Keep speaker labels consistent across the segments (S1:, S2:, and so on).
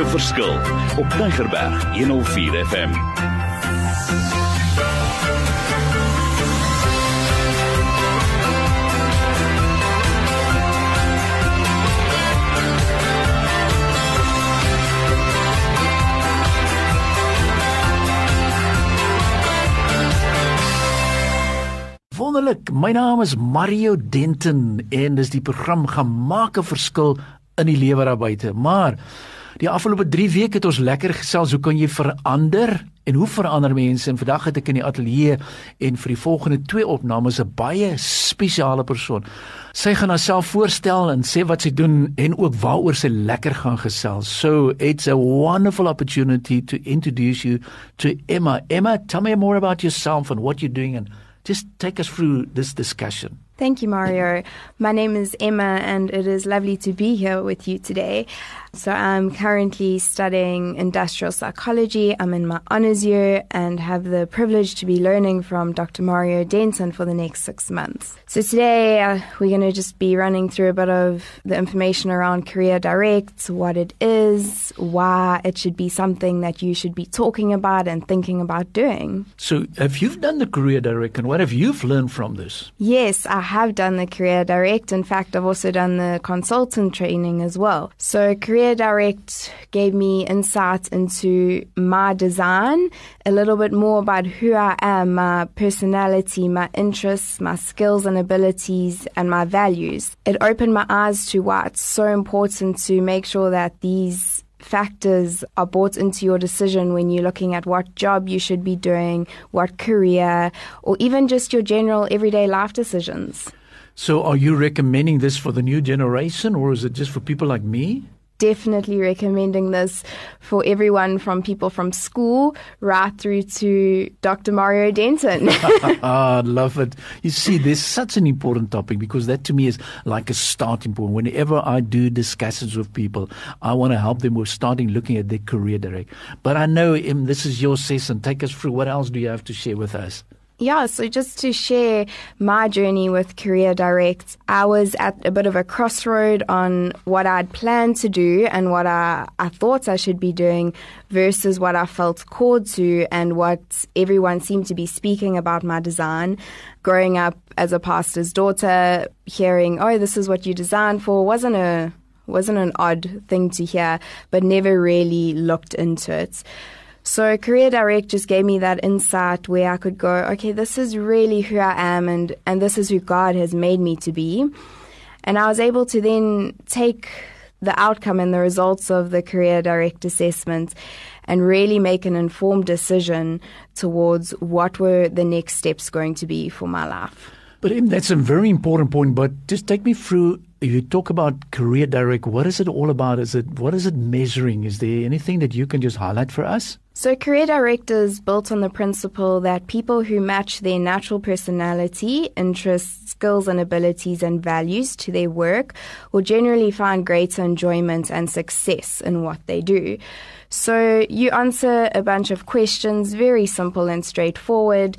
S1: 'n verskil op Tigerberg 104 FM.
S2: Wonderlik. My naam is Mario Denton en dis die program gemaak 'n verskil in die lewe daar buite. Maar die afgelope 3 weke het ons lekker gesels hoe kan jy verander en hoe verander mense? En vandag het ek in die ateljee en vir die volgende twee opnames 'n baie spesiale persoon. Sy gaan haarself voorstel en sê wat sy doen en ook waaroor sy lekker gaan gesels. So, it's a wonderful opportunity to introduce you to Emma. Emma, tell me more about yourself and what you're doing and just take us through this discussion.
S3: Thank you, Mario. My name is Emma, and it is lovely to be here with you today. So, I'm currently studying industrial psychology. I'm in my honors year and have the privilege to be learning from Dr. Mario Denton for the next six months. So, today uh, we're going to just be running through a bit of the information around Career Direct, what it is, why it should be something that you should be talking about and thinking about doing.
S2: So, if you've done the Career Direct, and what have you learned from this?
S3: Yes, I have done the Career Direct. In fact, I've also done the consultant training as well. So, Career Direct gave me insight into my design, a little bit more about who I am, my personality, my interests, my skills and abilities, and my values. It opened my eyes to why it's so important to make sure that these factors are brought into your decision when you're looking at what job you should be doing, what career, or even just your general everyday life decisions.
S2: So, are you recommending this for the new generation or is it just for people like me?
S3: Definitely recommending this for everyone from people from school right through to Dr. Mario Denton.
S2: ah, I love it. You see, there's such an important topic because that to me is like a starting point. Whenever I do discussions with people, I want to help them with starting looking at their career direct. But I know, Im, this is your session. Take us through. What else do you have to share with us?
S3: Yeah, so just to share my journey with Career Direct, I was at a bit of a crossroad on what I'd planned to do and what I, I thought I should be doing versus what I felt called to and what everyone seemed to be speaking about my design. Growing up as a pastor's daughter, hearing, oh, this is what you designed for wasn't a wasn't an odd thing to hear, but never really looked into it. So Career Direct just gave me that insight where I could go, okay, this is really who I am and, and this is who God has made me to be. And I was able to then take the outcome and the results of the Career Direct assessment and really make an informed decision towards what were the next steps going to be for my life.
S2: But Em, that's a very important point. But just take me through. You talk about Career Direct. What is it all about? Is it what is it measuring? Is there anything that you can just highlight for us?
S3: So, Career Direct is built on the principle that people who match their natural personality, interests, skills, and abilities and values to their work will generally find greater enjoyment and success in what they do. So, you answer a bunch of questions, very simple and straightforward.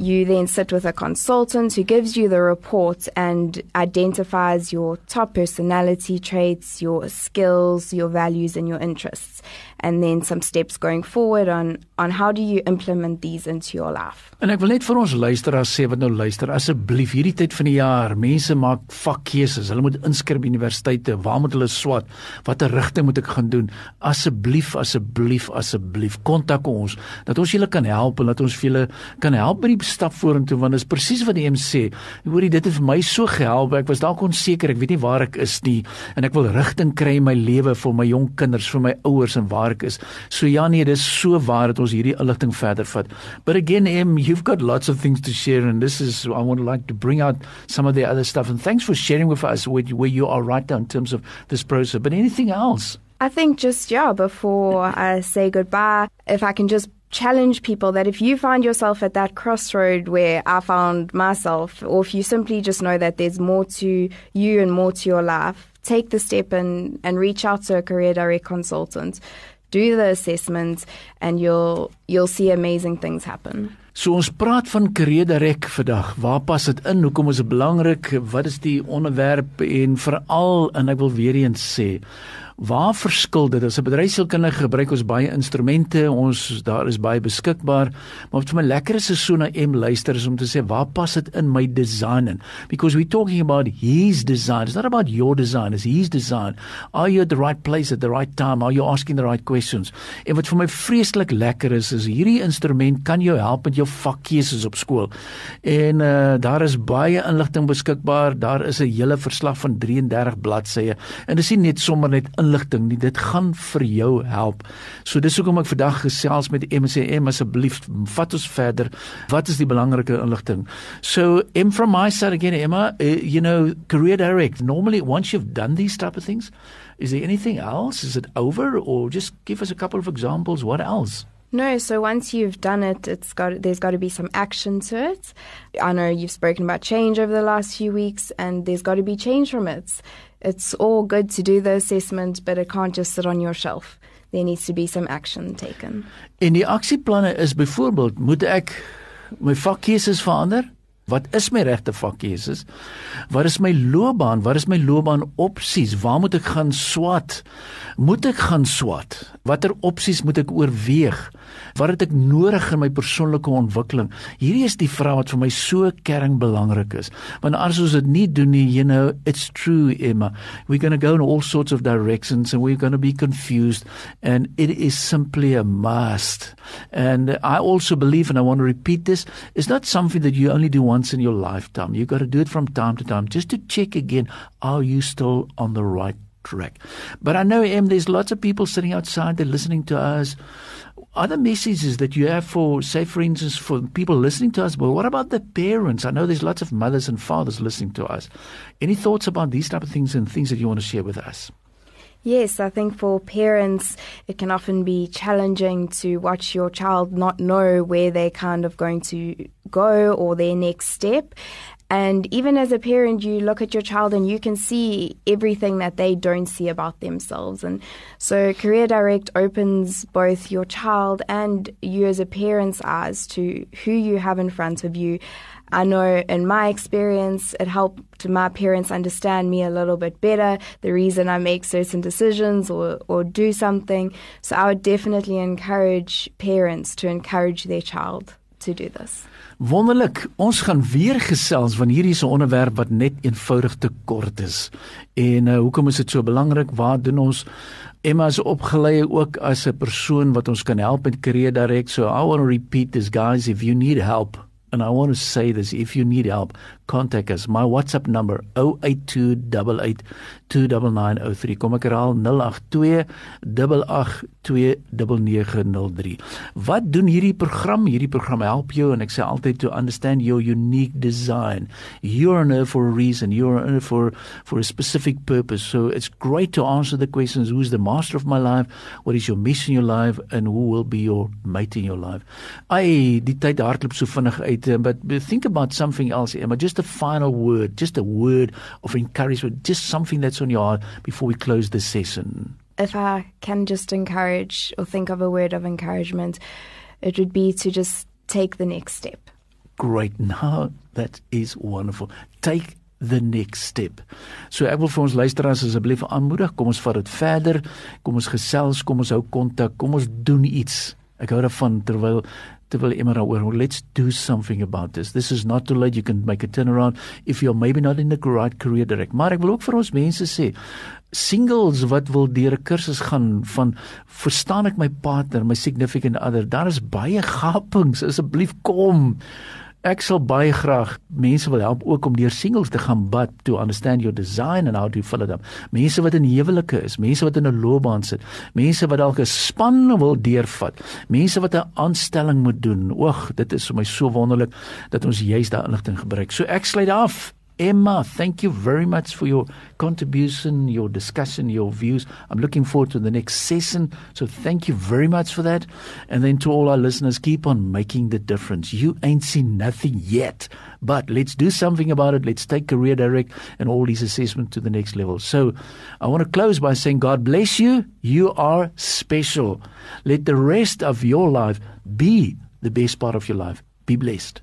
S3: You then sit with a consultant who gives you the report and identifies your top personality traits, your skills, your values, and your interests. And then some steps going forward on, on how do you implement these into your life.
S2: En ek wil net vir ons luisteraars sê wat nou luister, asseblief hierdie tyd van die jaar, mense maak vakkeuses. Hulle moet inskryf by universiteite. Waar moet hulle swat? Watter rigting moet ek gaan doen? Asseblief, asseblief, asseblief, kontak ons dat ons julle kan help en dat ons vir julle kan help by die stap vorentoe want dit is presies wat die M sê. Hoorie, dit het vir my so gehelp. Ek was dalk onseker, ek weet nie waar ek is nie en ek wil rigting kry in my lewe vir my jong kinders, vir my ouers en waar is. So ja nee, dis so waar dat ons hierdie inligting verder vat. But again, M, you've got lots of things to share and this is I want to like to bring out some of the other stuff and thanks for sharing with us where, where you are right now in terms of this process. But anything else?
S3: I think just, yeah, before I say goodbye, if I can just challenge people that if you find yourself at that crossroad where I found myself, or if you simply just know that there's more to you and more to your life, take the step and, and reach out to a career direct consultant. Do the assessment and you'll you'll see amazing things happen.
S2: So ons praat van Kreederek vandag. Waar pas dit in? Hoekom is dit belangrik? Wat is die onderwerp en veral en ek wil weer eens sê Waar verskil dit? As 'n bedryfsielkundige gebruik ons baie instrumente, ons daar is baie beskikbaar, maar wat vir my lekker is is so na M luister is om te sê waar pas dit in my design in? Because we talking about his design. It's not about your design, it's his design. Are you at the right place at the right time? Are you asking the right questions? En wat vir my vreeslik lekker is is hierdie instrument kan jou help met jou vakkeuses op skool. En uh daar is baie inligting beskikbaar. Daar is 'n hele verslag van 33 bladsye. En dis nie net sommer net inligting nie, dit gaan vir jou help. So dis hoekom ek vandag gesels met MCM asseblief vat ons verder. Wat is die belangrike inligting? So M from my side again Emma, uh, you know, career direct. Normally once you've done these type of things, is there anything else? Is it over or just give us a couple of examples what else?
S3: No, so once you've done it, it's got there's got to be some action to it. I know you've spoken about change over the last few weeks, and there's got to be change from it. It's all good to do the assessment, but it can't just sit on your shelf. There needs to be some action taken.
S2: En die aksieplanne is byvoorbeeld, moet ek my vakkeuses verander? Wat is my regte vakkeuses? Wat is my loopbaan? Wat is my loopbaan opsies? Waar moet ek gaan swat? Moet ek gaan swat? Watter opsies moet ek oorweeg? Wat het ek nodig in my persoonlike ontwikkeling? Hierdie is die vrae wat vir my so kerring belangrik is. Want as ons dit nie doen nie, you know, it's true Emma. We're going to go in all sorts of directions and we're going to be confused and it is simply a must. And I also believe and I want to repeat this, it's not something that you only do in your lifetime. You've got to do it from time to time just to check again are you still on the right track. But I know Em there's lots of people sitting outside they're listening to us other messages that you have for, say, for instance, for people listening to us? Well, what about the parents? I know there's lots of mothers and fathers listening to us. Any thoughts about these type of things and things that you want to share with us?
S3: Yes, I think for parents, it can often be challenging to watch your child not know where they're kind of going to go or their next step. And even as a parent, you look at your child and you can see everything that they don't see about themselves. And so Career Direct opens both your child and you as a parent's eyes to who you have in front of you. I know in my experience, it helped my parents understand me a little bit better, the reason I make certain decisions or, or do something. So I would definitely encourage parents to encourage their child to do this.
S2: Wonderlik. Ons gaan weer gesels van hierdie se onderwerp wat net eenvoudig te kort is. En uh, hoekom is dit so belangrik? Waar doen ons Emma is opgelei ook as 'n persoon wat ons kan help met career direk. So I want to repeat this guys if you need help and I want to say this if you need help contact us my WhatsApp number 08288 29903 kom ek herhaal 0828829903 Wat doen hierdie program? Hierdie program help jou en ek sê altyd to understand your unique design. You're in it for a reason. You're in it for for a specific purpose. So it's great to answer the questions who's the master of my life? What is your mission in your life and who will be your mate in your life? Ai, die tyd hardloop so vinnig uit, but think about something else. Emma, just a final word, just a word of encouragement, just something that's on your heart before we close this session?
S3: If I can just encourage or think of a word of encouragement, it would be to just take the next step.
S2: Great. Now that is wonderful. Take the next step. So ek wil vir ons luisteraars asseblief aanmoedig, kom ons vat dit verder. Kom ons gesels, kom ons hou kontak, kom ons doen iets. Ek hou daarvan terwyl terwyl iemand daaroor let's do something about this. This is not too late you can make a turnaround if you're maybe not in the right career direct. Maar ek wil ook vir ons mense sê singles wat wil deur 'n kursus gaan van verstaan ek my partner my significant other daar is baie gapings asseblief kom ek sal baie graag mense wil help ook om deur singles te gaan but to understand your design and how to fill it up. Mense wat in huwelike is, mense wat in 'n loopbaan sit, mense wat dalk 'n span wil deurvat, mense wat 'n aanstelling moet doen. Oeg, dit is vir my so wonderlik dat ons juist daai inligting gebruik. So ek sluit af Emma, thank you very much for your contribution, your discussion, your views. I'm looking forward to the next session. So thank you very much for that. And then to all our listeners, keep on making the difference. You ain't seen nothing yet, but let's do something about it. Let's take Career Direct and all these assessments to the next level. So I want to close by saying, God bless you. You are special. Let the rest of your life be the best part of your life. Be blessed.